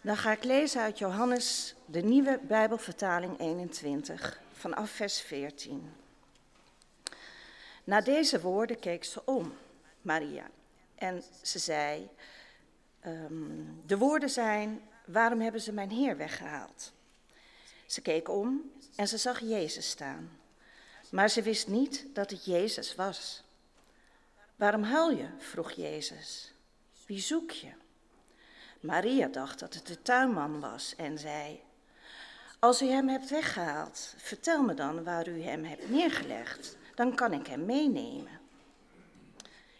Dan ga ik lezen uit Johannes, de nieuwe Bijbelvertaling 21, vanaf vers 14. Na deze woorden keek ze om, Maria, en ze zei: um, De woorden zijn: Waarom hebben ze mijn Heer weggehaald? Ze keek om en ze zag Jezus staan. Maar ze wist niet dat het Jezus was. Waarom huil je? vroeg Jezus. Wie zoek je? Maria dacht dat het de tuinman was en zei: Als u hem hebt weggehaald, vertel me dan waar u hem hebt neergelegd, dan kan ik hem meenemen.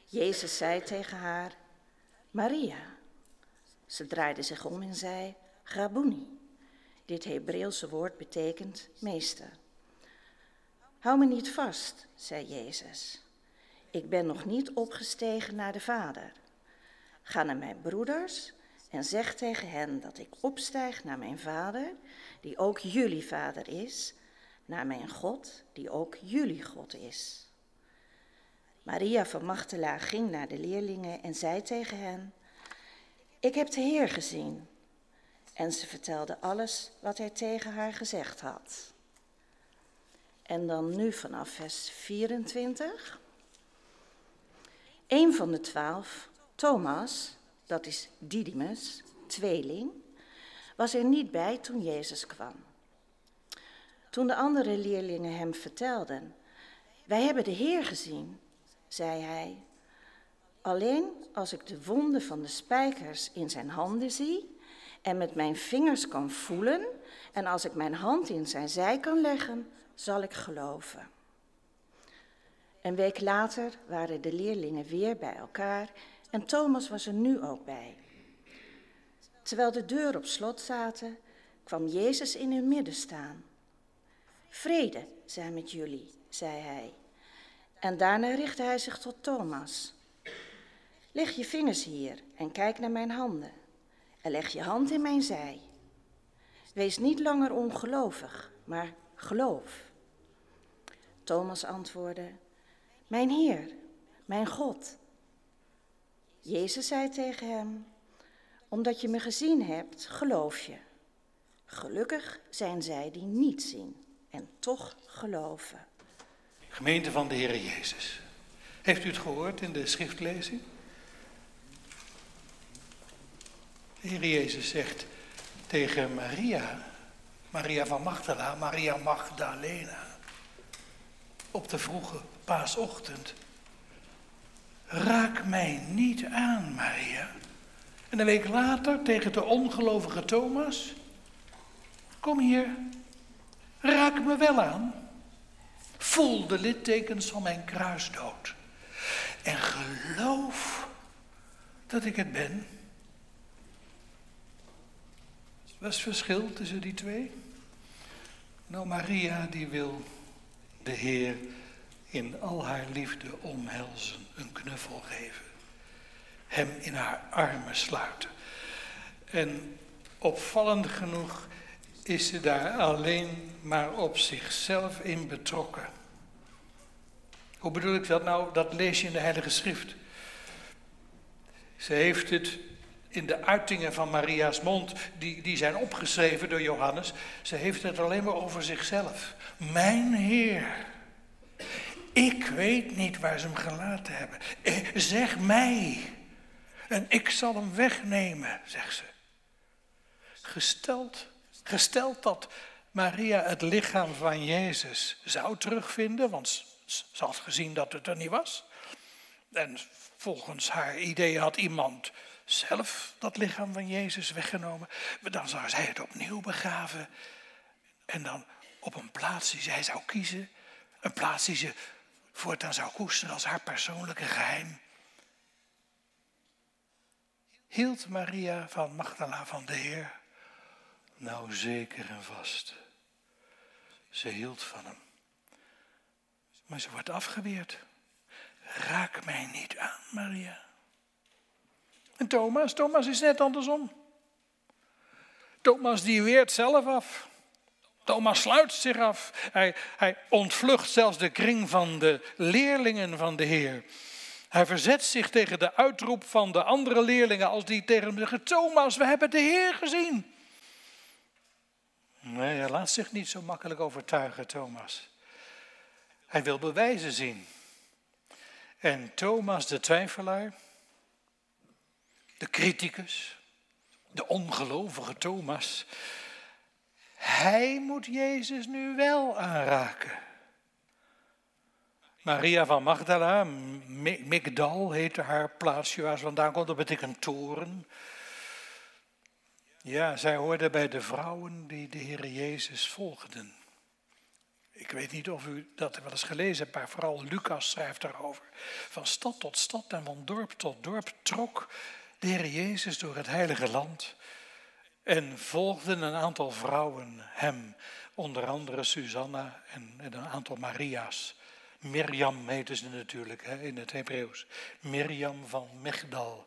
Jezus zei tegen haar: Maria. Ze draaide zich om en zei: Rabuni. Dit Hebreeuwse woord betekent meester. Hou me niet vast, zei Jezus. Ik ben nog niet opgestegen naar de Vader. Ga naar mijn broeders en zeg tegen hen dat ik opstijg naar mijn Vader, die ook jullie Vader is, naar mijn God, die ook jullie God is. Maria van Magdala ging naar de leerlingen en zei tegen hen: Ik heb de Heer gezien. En ze vertelde alles wat hij tegen haar gezegd had. En dan nu vanaf vers 24. Een van de twaalf, Thomas, dat is Didymus, tweeling, was er niet bij toen Jezus kwam. Toen de andere leerlingen hem vertelden, wij hebben de Heer gezien, zei hij, alleen als ik de wonden van de spijkers in zijn handen zie en met mijn vingers kan voelen en als ik mijn hand in zijn zij kan leggen, zal ik geloven. Een week later waren de leerlingen weer bij elkaar en Thomas was er nu ook bij. Terwijl de deuren op slot zaten, kwam Jezus in hun midden staan. Vrede zij met jullie, zei hij. En daarna richtte hij zich tot Thomas. Leg je vingers hier en kijk naar mijn handen. En leg je hand in mijn zij. Wees niet langer ongelovig, maar geloof. Thomas antwoordde: Mijn Heer, mijn God. Jezus zei tegen hem: Omdat je me gezien hebt, geloof je. Gelukkig zijn zij die niet zien en toch geloven. Gemeente van de Heer Jezus. Heeft u het gehoord in de schriftlezing? De Heer Jezus zegt tegen Maria, Maria van Magdala, Maria Magdalena, op de vroege paasochtend. Raak mij niet aan, Maria. En een week later tegen de ongelovige Thomas. Kom hier, raak me wel aan. Voel de littekens van mijn kruisdood. En geloof dat ik het ben. Wat is verschil tussen die twee? Nou, Maria die wil de Heer in al haar liefde omhelzen, een knuffel geven. Hem in haar armen sluiten. En opvallend genoeg is ze daar alleen maar op zichzelf in betrokken. Hoe bedoel ik dat nou? Dat lees je in de Heilige Schrift. Ze heeft het in de uitingen van Maria's mond, die, die zijn opgeschreven door Johannes, ze heeft het alleen maar over zichzelf. Mijn Heer, ik weet niet waar ze hem gelaten hebben. Eh, zeg mij en ik zal hem wegnemen, zegt ze. Gesteld, gesteld dat Maria het lichaam van Jezus zou terugvinden, want ze had gezien dat het er niet was. En volgens haar idee had iemand zelf dat lichaam van Jezus weggenomen. Dan zou zij het opnieuw begraven. En dan op een plaats die zij zou kiezen. Een plaats die ze voortaan zou koesteren als haar persoonlijke geheim. Hield Maria van Magdala van de Heer? Nou zeker en vast. Ze hield van hem. Maar ze wordt afgeweerd. Raak mij niet aan, Maria. En Thomas, Thomas is net andersom. Thomas die weert zelf af. Thomas sluit zich af. Hij, hij ontvlucht zelfs de kring van de leerlingen van de Heer. Hij verzet zich tegen de uitroep van de andere leerlingen als die tegen hem zeggen: Thomas, we hebben de Heer gezien. Nee, hij laat zich niet zo makkelijk overtuigen, Thomas. Hij wil bewijzen zien. En Thomas de twijfelaar, de criticus, de ongelovige Thomas, hij moet Jezus nu wel aanraken. Maria van Magdala, Migdal heette haar plaatsje waar ze vandaan komt, dat betekent toren. Ja, zij hoorde bij de vrouwen die de Heer Jezus volgden. Ik weet niet of u dat wel eens gelezen hebt, maar vooral Lucas schrijft daarover. Van stad tot stad en van dorp tot dorp trok de Heer Jezus door het heilige land. En volgden een aantal vrouwen hem, onder andere Susanna en, een aantal Maria's. Mirjam heette ze natuurlijk hè, in het Hebreeuws. Mirjam van Migdal.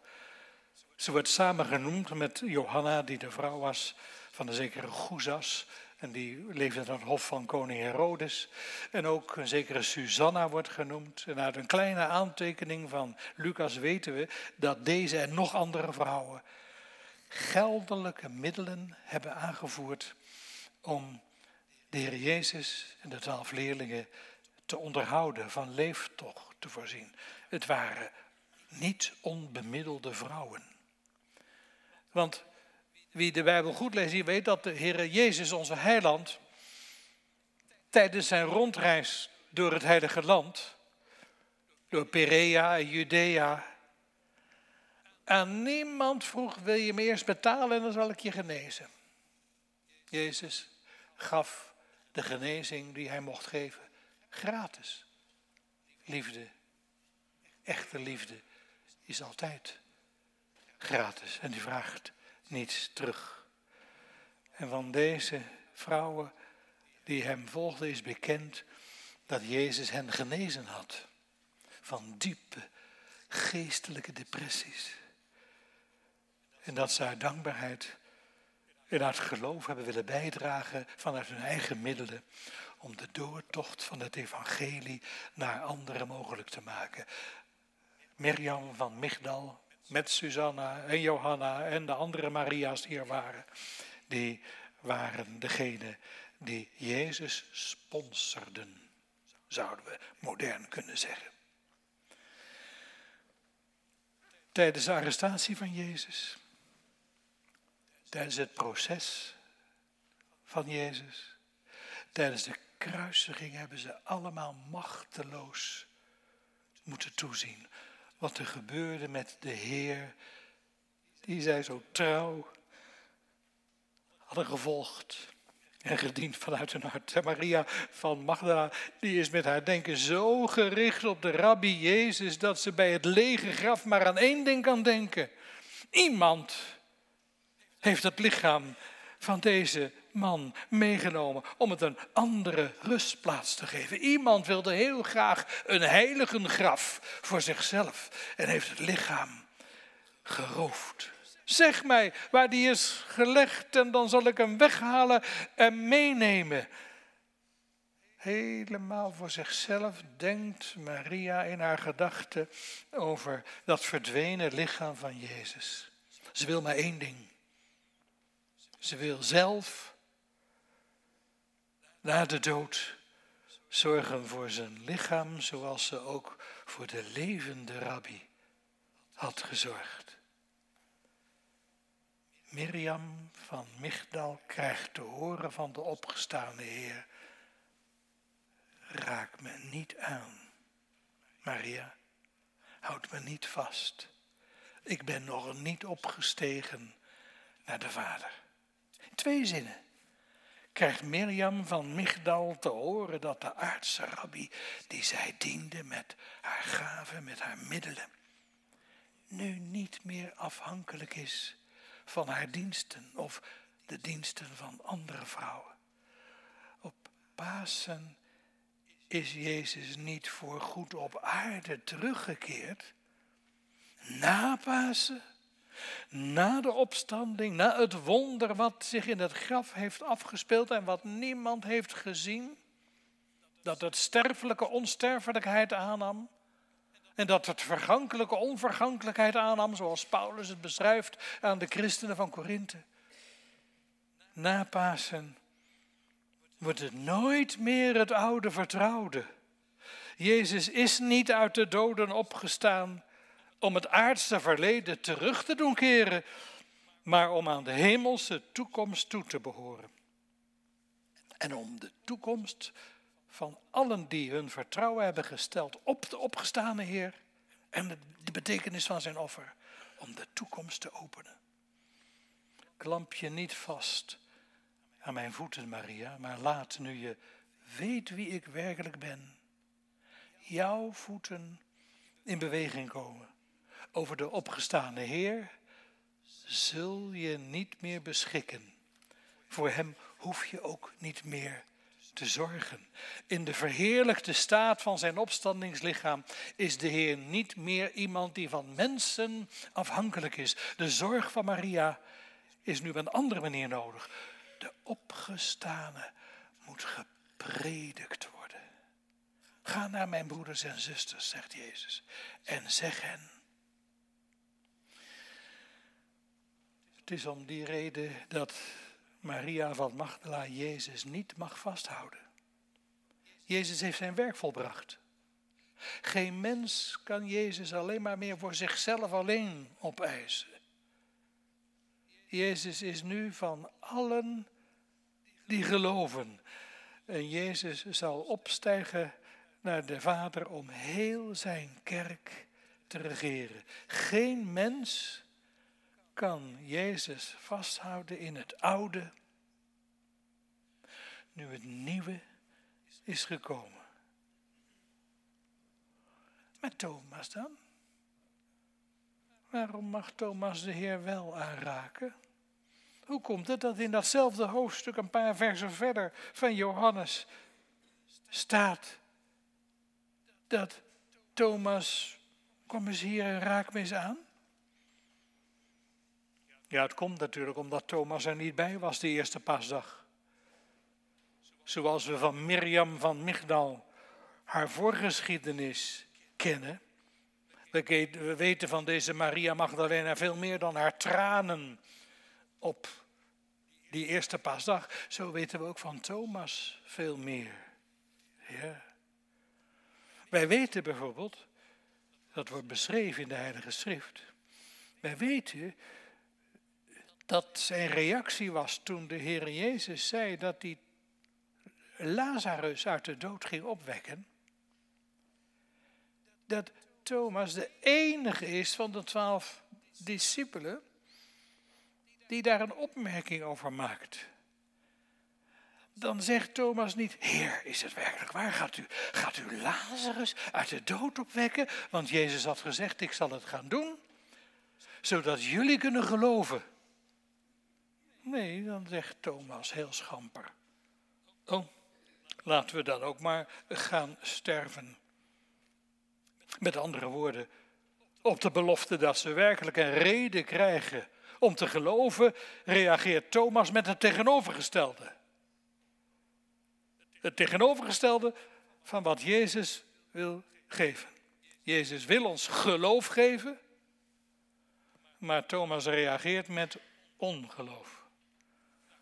Ze wordt samen genoemd met Johanna, die de vrouw was van de zekere Goezas. En die leefde aan het hof van koning Herodes. En ook een zekere Susanna wordt genoemd. En uit een kleine aantekening van Lucas weten we dat deze en nog andere vrouwen geldelijke middelen hebben aangevoerd om de Heer Jezus en de twaalf leerlingen te onderhouden, van leeftocht te voorzien. Het waren niet onbemiddelde vrouwen. Want wie de Bijbel goed leest, die weet dat de Heer Jezus, onze heiland, tijdens zijn rondreis door het heilige land, door Perea en Judea, aan niemand vroeg, wil je me eerst betalen en dan zal ik je genezen. Jezus gaf de genezing die hij mocht geven gratis. Liefde, echte liefde, is altijd gratis en die vraagt niets terug. En van deze vrouwen die hem volgden is bekend dat Jezus hen genezen had van diepe geestelijke depressies. En dat ze uit dankbaarheid en uit geloof hebben willen bijdragen vanuit hun eigen middelen om de doortocht van het evangelie naar anderen mogelijk te maken. Mirjam van Migdal met Susanna en Johanna en de andere Maria's die er waren, die waren degene die Jezus sponsorden, zouden we modern kunnen zeggen. Tijdens de arrestatie van Jezus, tijdens het proces van Jezus, tijdens de kruisiging hebben ze allemaal machteloos moeten toezien wat er gebeurde met de Heer, die zij zo trouw hadden gevolgd en gediend vanuit hun hart. Maria van Magdala, die is met haar denken zo gericht op de rabbi Jezus dat ze bij het lege graf maar aan één ding kan denken. Iemand heeft het lichaam van deze man meegenomen om het een andere rustplaats te geven. Iemand wilde heel graag een heilige graf voor zichzelf en heeft het lichaam geroofd. Zeg mij waar die is gelegd en dan zal ik hem weghalen en meenemen. Helemaal voor zichzelf denkt Maria in haar gedachten over dat verdwenen lichaam van Jezus. Ze wil maar één ding. Ze wil zelf na de dood zorgen voor zijn lichaam, zoals ze ook voor de levende rabbi had gezorgd. Mirjam van Migdal krijgt te horen van de opgestane Heer: Raak me niet aan, Maria, houd me niet vast. Ik ben nog niet opgestegen naar de Vader. Twee zinnen krijgt Mirjam van Migdal te horen dat de aardse rabbi, die zij diende met haar gaven, met haar middelen, nu niet meer afhankelijk is van haar diensten of de diensten van andere vrouwen. Op Pasen is Jezus niet voor goed op aarde teruggekeerd. Na Pasen na de opstanding, na het wonder wat zich in het graf heeft afgespeeld en wat niemand heeft gezien, dat het sterfelijke onsterfelijkheid aannam. En dat het vergankelijke onvergankelijkheid aannam, zoals Paulus het beschrijft aan de christenen van Korinthe. Na Pasen wordt het nooit meer het oude vertrouwde. Jezus is niet uit de doden opgestaan om het aardse verleden terug te doen keren, maar om aan de hemelse toekomst toe te behoren. En om de toekomst van allen die hun vertrouwen hebben gesteld op de opgestane Heer en de betekenis van zijn offer, om de toekomst te openen. Klamp je niet vast aan mijn voeten, Maria, maar laat nu je weet wie ik werkelijk ben, jouw voeten in beweging komen. Over de opgestane Heer zul je niet meer beschikken. Voor Hem hoef je ook niet meer te zorgen. In de verheerlijkte staat van zijn opstandingslichaam is de Heer niet meer iemand die van mensen afhankelijk is. De zorg van Maria is nu op een andere manier nodig. De opgestane moet gepredikt worden. Ga naar mijn broeders en zusters, zegt Jezus, en zeg hen. Het is om die reden dat Maria van Magdala Jezus niet mag vasthouden. Jezus heeft zijn werk volbracht. Geen mens kan Jezus alleen maar meer voor zichzelf alleen opeisen. Jezus is nu van allen die geloven. En Jezus zal opstijgen naar de Vader om heel zijn kerk te regeren. Geen mens kan Jezus vasthouden in het oude, nu het nieuwe is gekomen. Met Thomas dan? Waarom mag Thomas de Heer wel aanraken? Hoe komt het dat in datzelfde hoofdstuk, een paar versen verder van Johannes, staat dat Thomas, kom eens hier en raak me eens aan? Ja, het komt natuurlijk omdat Thomas er niet bij was de eerste pasdag. Zoals we van Mirjam van Migdal haar voorgeschiedenis kennen. We weten van deze Maria Magdalena veel meer dan haar tranen op die eerste pasdag. Zo weten we ook van Thomas veel meer. Ja. Wij weten bijvoorbeeld, dat wordt beschreven in de Heilige Schrift. Wij weten dat zijn reactie was toen de Heer Jezus zei dat hij Lazarus uit de dood ging opwekken. Dat Thomas de enige is van de twaalf discipelen die daar een opmerking over maakt. Dan zegt Thomas niet, Heer, is het werkelijk waar? Gaat u, gaat u Lazarus uit de dood opwekken? Want Jezus had gezegd, ik zal het gaan doen, zodat jullie kunnen geloven. Nee, dan zegt Thomas heel schamper. Oh, laten we dan ook maar gaan sterven. Met andere woorden, op de belofte dat ze werkelijk een reden krijgen om te geloven, reageert Thomas met het tegenovergestelde. Het tegenovergestelde van wat Jezus wil geven. Jezus wil ons geloof geven, maar Thomas reageert met ongeloof.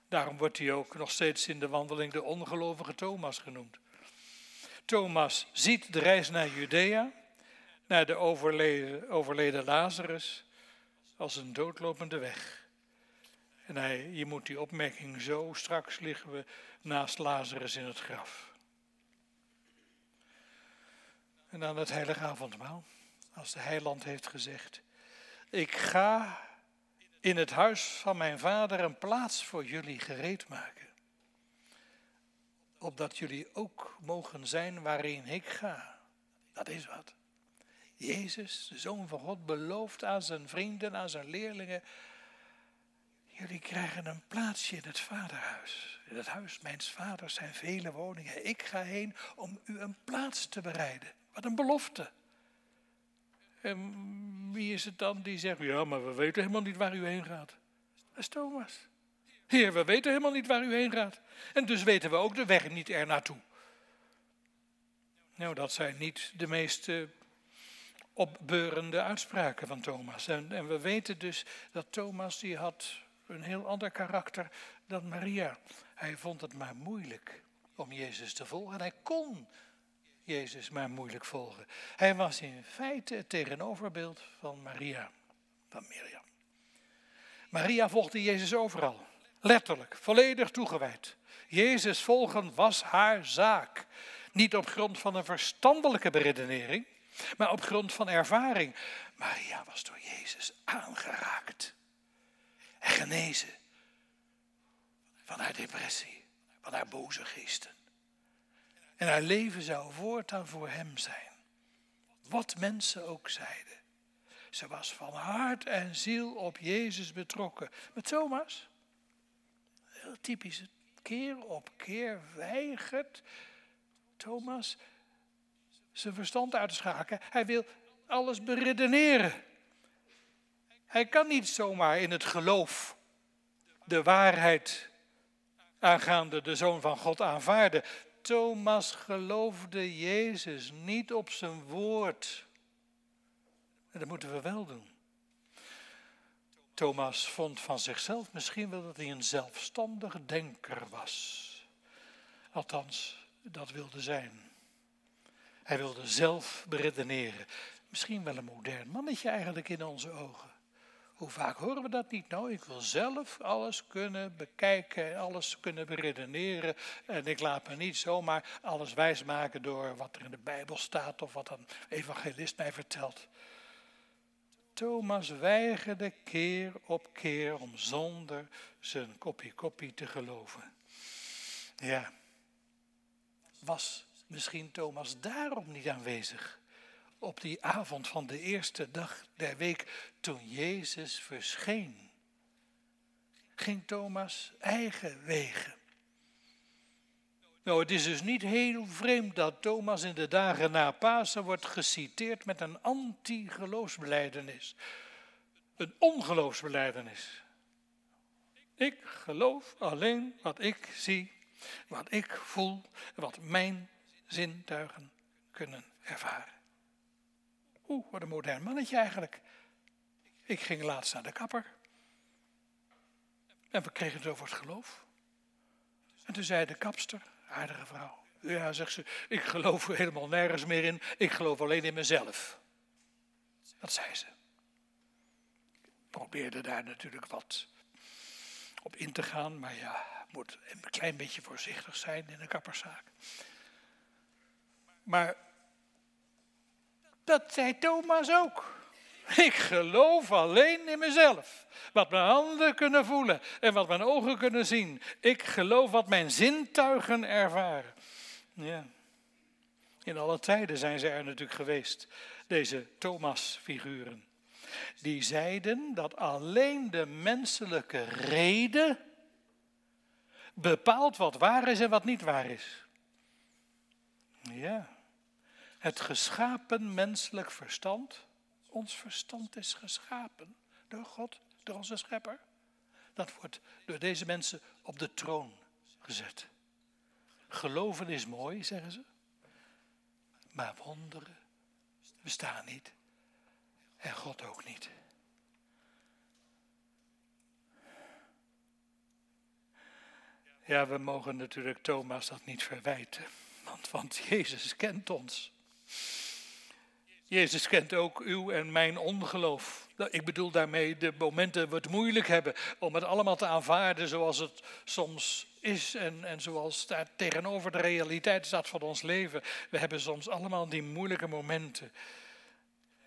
Daarom wordt hij ook nog steeds in de wandeling de ongelovige Thomas genoemd. Thomas ziet de reis naar Judea, naar de overleden, overleden Lazarus, als een doodlopende weg. En hij, je moet die opmerking zo, straks liggen we naast Lazarus in het graf. En dan het heilige avondmaal, als de heiland heeft gezegd, ik ga in het huis van mijn vader een plaats voor jullie gereed maken. Opdat jullie ook mogen zijn waarin ik ga. Dat is wat. Jezus, de Zoon van God, belooft aan zijn vrienden, aan zijn leerlingen. Jullie krijgen een plaatsje in het vaderhuis. In het huis mijns vaders zijn vele woningen. Ik ga heen om u een plaats te bereiden. Wat een belofte. En wie is het dan die zegt, ja, maar we weten helemaal niet waar u heen gaat? Dat is Thomas. Heer, we weten helemaal niet waar u heen gaat. En dus weten we ook de weg niet er naartoe. Nou, dat zijn niet de meest opbeurende uitspraken van Thomas. En, en we weten dus dat Thomas die had een heel ander karakter dan Maria. Hij vond het maar moeilijk om Jezus te volgen. En hij kon Jezus maar moeilijk volgen. Hij was in feite het tegenoverbeeld van Maria, van Miriam. Maria volgde Jezus overal. Letterlijk, volledig toegewijd. Jezus volgen was haar zaak. Niet op grond van een verstandelijke beredenering, maar op grond van ervaring. Maria was door Jezus aangeraakt en genezen van haar depressie, van haar boze geesten. En haar leven zou voortaan voor hem zijn. Wat mensen ook zeiden. Ze was van hart en ziel op Jezus betrokken. Met Thomas, heel typisch, keer op keer weigert Thomas zijn verstand uit te schakelen. Hij wil alles beredeneren. Hij kan niet zomaar in het geloof de waarheid aangaande de Zoon van God aanvaarden. Thomas geloofde Jezus niet op zijn woord. En dat moeten we wel doen. Thomas vond van zichzelf misschien wel dat hij een zelfstandig denker was. Althans, dat wilde zijn. Hij wilde zelf beredeneren. Misschien wel een modern mannetje eigenlijk in onze ogen. Hoe vaak horen we dat niet? Nou, ik wil zelf alles kunnen bekijken en alles kunnen beredeneren. En ik laat me niet zomaar alles wijsmaken door wat er in de Bijbel staat of wat een evangelist mij vertelt. Thomas weigerde keer op keer om zonder zijn kopie kopie te geloven. Ja, was misschien Thomas daarom niet aanwezig? Op die avond van de eerste dag der week toen Jezus verscheen, ging Thomas eigen wegen. Nou, het is dus niet heel vreemd dat Thomas in de dagen na Pasen wordt geciteerd met een anti-geloofsbeleidenis. Een ongeloofsbeleidenis. Ik geloof alleen wat ik zie, wat ik voel, wat mijn zintuigen kunnen ervaren. Oeh, wat een modern mannetje eigenlijk. Ik ging laatst naar de kapper. En we kregen het over het geloof. En toen zei de kapster, aardige vrouw. Ja, zegt ze, ik geloof helemaal nergens meer in. Ik geloof alleen in mezelf. Dat zei ze. Ik probeerde daar natuurlijk wat op in te gaan. Maar ja, moet een klein beetje voorzichtig zijn in een kapperszaak. Maar dat zei Thomas ook. Ik geloof alleen in mezelf. Wat mijn handen kunnen voelen en wat mijn ogen kunnen zien. Ik geloof wat mijn zintuigen ervaren. Ja. In alle tijden zijn ze er natuurlijk geweest, deze Thomas-figuren. Die zeiden dat alleen de menselijke reden bepaalt wat waar is en wat niet waar is. Ja, het geschapen menselijk verstand ons verstand is geschapen door God, door onze schepper. Dat wordt door deze mensen op de troon gezet. Geloven is mooi, zeggen ze. Maar wonderen bestaan niet. En God ook niet. Ja, we mogen natuurlijk Thomas dat niet verwijten. Want, want Jezus kent ons. Jezus kent ook uw en mijn ongeloof. Ik bedoel daarmee de momenten dat we het moeilijk hebben om het allemaal te aanvaarden zoals het soms is en, en zoals daar tegenover de realiteit staat van ons leven. We hebben soms allemaal die moeilijke momenten.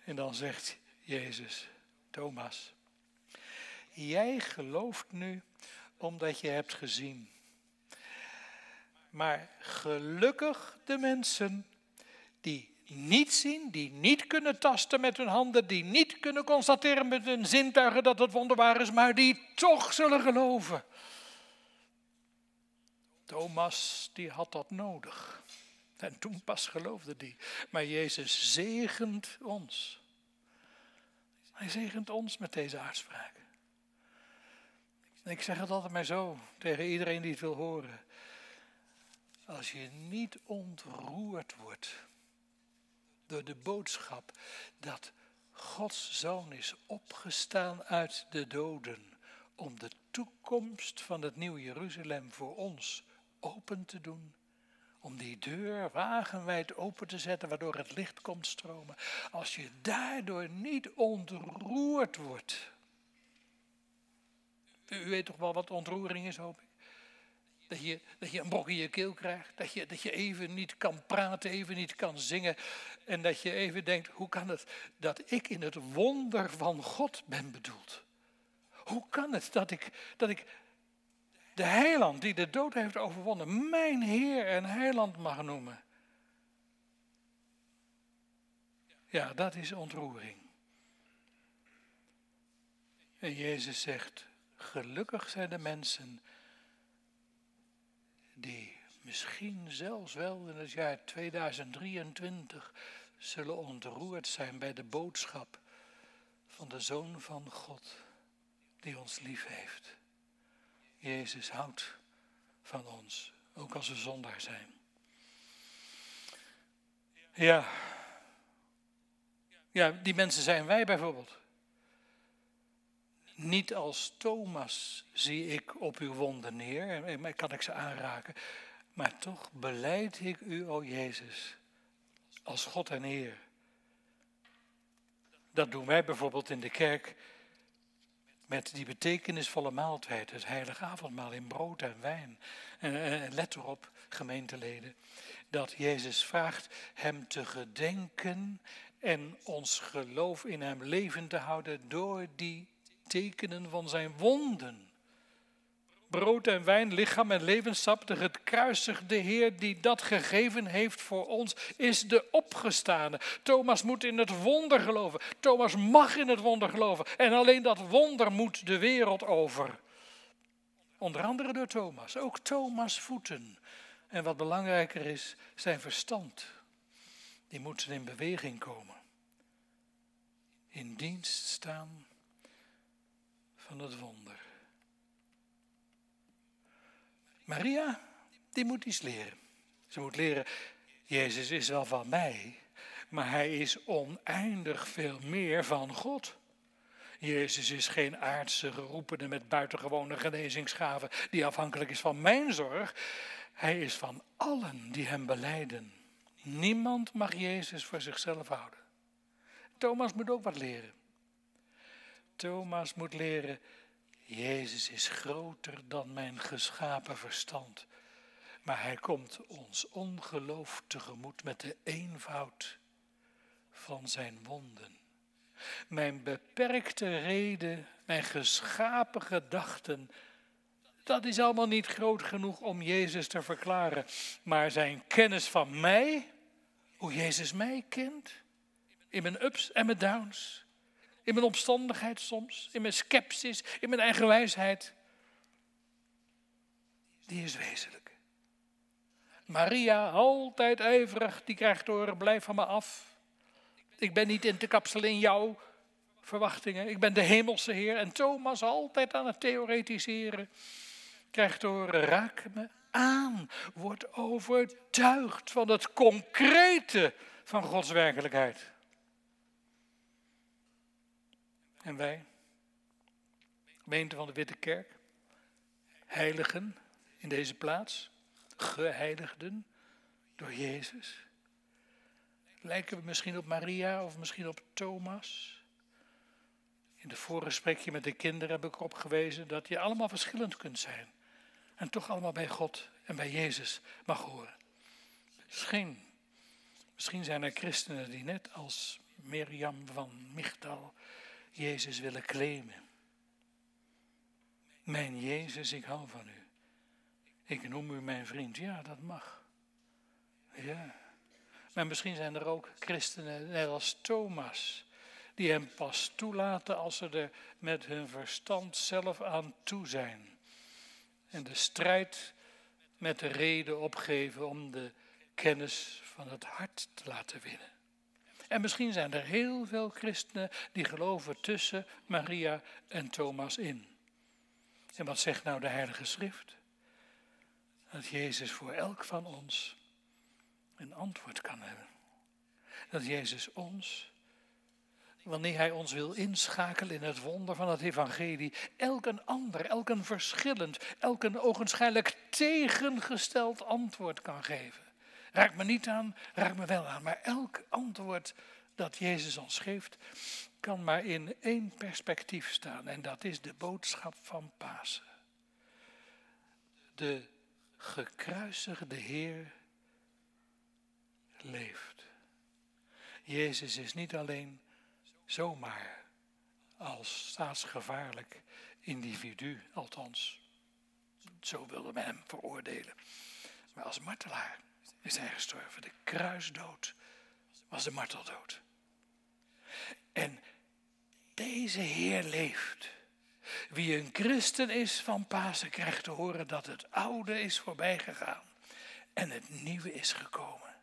En dan zegt Jezus, Thomas, jij gelooft nu omdat je hebt gezien. Maar gelukkig de mensen die niet zien, die niet kunnen tasten met hun handen, die niet kunnen constateren met hun zintuigen dat het wonderbaar is, maar die toch zullen geloven. Thomas, die had dat nodig. En toen pas geloofde die. Maar Jezus zegent ons. Hij zegent ons met deze uitspraak. ik zeg het altijd maar zo tegen iedereen die het wil horen. Als je niet ontroerd wordt door de boodschap dat Gods zoon is opgestaan uit de doden om de toekomst van het nieuwe Jeruzalem voor ons open te doen. Om die deur wagenwijd open te zetten, waardoor het licht komt stromen. Als je daardoor niet ontroerd wordt. U weet toch wel wat ontroering is, hoop ik? Dat je, dat je een brok in je keel krijgt. Dat je, dat je even niet kan praten, even niet kan zingen. En dat je even denkt, hoe kan het dat ik in het wonder van God ben bedoeld? Hoe kan het dat ik, dat ik de heiland die de dood heeft overwonnen, mijn Heer en heiland mag noemen? Ja, dat is ontroering. En Jezus zegt, gelukkig zijn de mensen die misschien zelfs wel in het jaar 2023 zullen ontroerd zijn bij de boodschap van de Zoon van God die ons lief heeft. Jezus houdt van ons, ook als we zondaar zijn. Ja. Ja, die mensen zijn wij bijvoorbeeld. Niet als Thomas zie ik op uw wonden neer en kan ik ze aanraken. Maar toch beleid ik u, o Jezus, als God en Heer. Dat doen wij bijvoorbeeld in de kerk met die betekenisvolle maaltijd, het heilige avondmaal in brood en wijn. Let erop, gemeenteleden, dat Jezus vraagt hem te gedenken en ons geloof in hem levend te houden door die tekenen van zijn wonden. Brood en wijn, lichaam en levenssap, de gekruisigde Heer die dat gegeven heeft voor ons, is de opgestane. Thomas moet in het wonder geloven. Thomas mag in het wonder geloven. En alleen dat wonder moet de wereld over. Onder andere door Thomas. Ook Thomas' voeten. En wat belangrijker is, zijn verstand. Die moeten in beweging komen. In dienst staan het wonder. Maria, die moet iets leren. Ze moet leren, Jezus is wel van mij, maar hij is oneindig veel meer van God. Jezus is geen aardse geroepene met buitengewone genezingsgaven die afhankelijk is van mijn zorg. Hij is van allen die hem beleiden. Niemand mag Jezus voor zichzelf houden. Thomas moet ook wat leren. Thomas moet leren, Jezus is groter dan mijn geschapen verstand. Maar hij komt ons ongeloof tegemoet met de eenvoud van zijn wonden. Mijn beperkte reden, mijn geschapen gedachten, dat is allemaal niet groot genoeg om Jezus te verklaren. Maar zijn kennis van mij, hoe Jezus mij kent, in mijn ups en mijn downs, in mijn omstandigheid soms, in mijn sceptisch, in mijn eigen wijsheid. Die is wezenlijk. Maria, altijd ijverig, die krijgt horen, blijf van me af. Ik ben niet in te kapselen in jouw verwachtingen. Ik ben de hemelse Heer. En Thomas, altijd aan het theoretiseren, krijgt horen, raak me aan. Word overtuigd van het concrete van Gods werkelijkheid. En wij, gemeente van de Witte Kerk, heiligen in deze plaats, geheiligden door Jezus. Lijken we misschien op Maria of misschien op Thomas? In de voorgesprekje met de kinderen heb ik erop gewezen dat je allemaal verschillend kunt zijn. En toch allemaal bij God en bij Jezus mag horen. Misschien, misschien zijn er christenen die net als Mirjam van Michtal Jezus willen claimen. Mijn Jezus, ik hou van u. Ik noem u mijn vriend. Ja, dat mag. Ja. Maar misschien zijn er ook christenen, net als Thomas, die hem pas toelaten als ze er met hun verstand zelf aan toe zijn. En de strijd met de reden opgeven om de kennis van het hart te laten winnen. En misschien zijn er heel veel christenen die geloven tussen Maria en Thomas in. En wat zegt nou de Heilige Schrift? Dat Jezus voor elk van ons een antwoord kan hebben. dat Jezus ons, wanneer Hij ons wil inschakelen in het wonder van het Evangelie, elk een ander, elk een verschillend, elk een ogenschijnlijk tegengesteld antwoord kan geven. Raak me niet aan, raak me wel aan, maar elk antwoord dat Jezus ons geeft, kan maar in één perspectief staan en dat is de boodschap van Pasen. De gekruisigde Heer leeft. Jezus is niet alleen zomaar als staatsgevaarlijk individu, althans, zo wilde men hem veroordelen, maar als martelaar is hij gestorven. De kruisdood was de marteldood. En deze Heer leeft. Wie een christen is van Pasen krijgt te horen dat het oude is voorbijgegaan en het nieuwe is gekomen.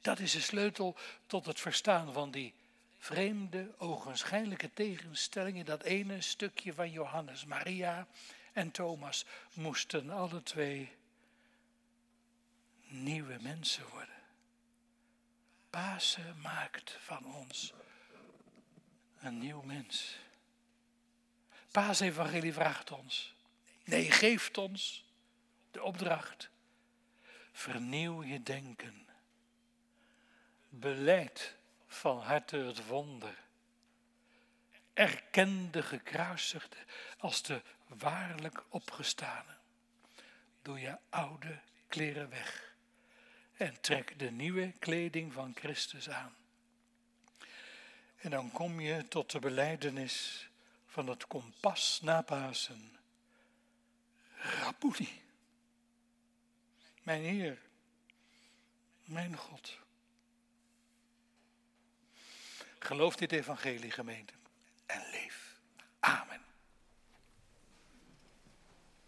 Dat is de sleutel tot het verstaan van die vreemde, ogenschijnlijke tegenstelling in dat ene stukje van Johannes. Maria en Thomas moesten alle twee nieuwe mensen worden. Pasen maakt van ons een nieuw mens. Paasevangelie vraagt ons, nee, geeft ons de opdracht. Vernieuw je denken. Beleid van harte het wonder. Erken de gekruisigde als de waarlijk opgestane. Doe je oude kleren weg en trek de nieuwe kleding van Christus aan. En dan kom je tot de beleidenis van het kompas na Pasen. Mijn Heer, mijn God. Geloof dit evangelie gemeente en leef. Amen.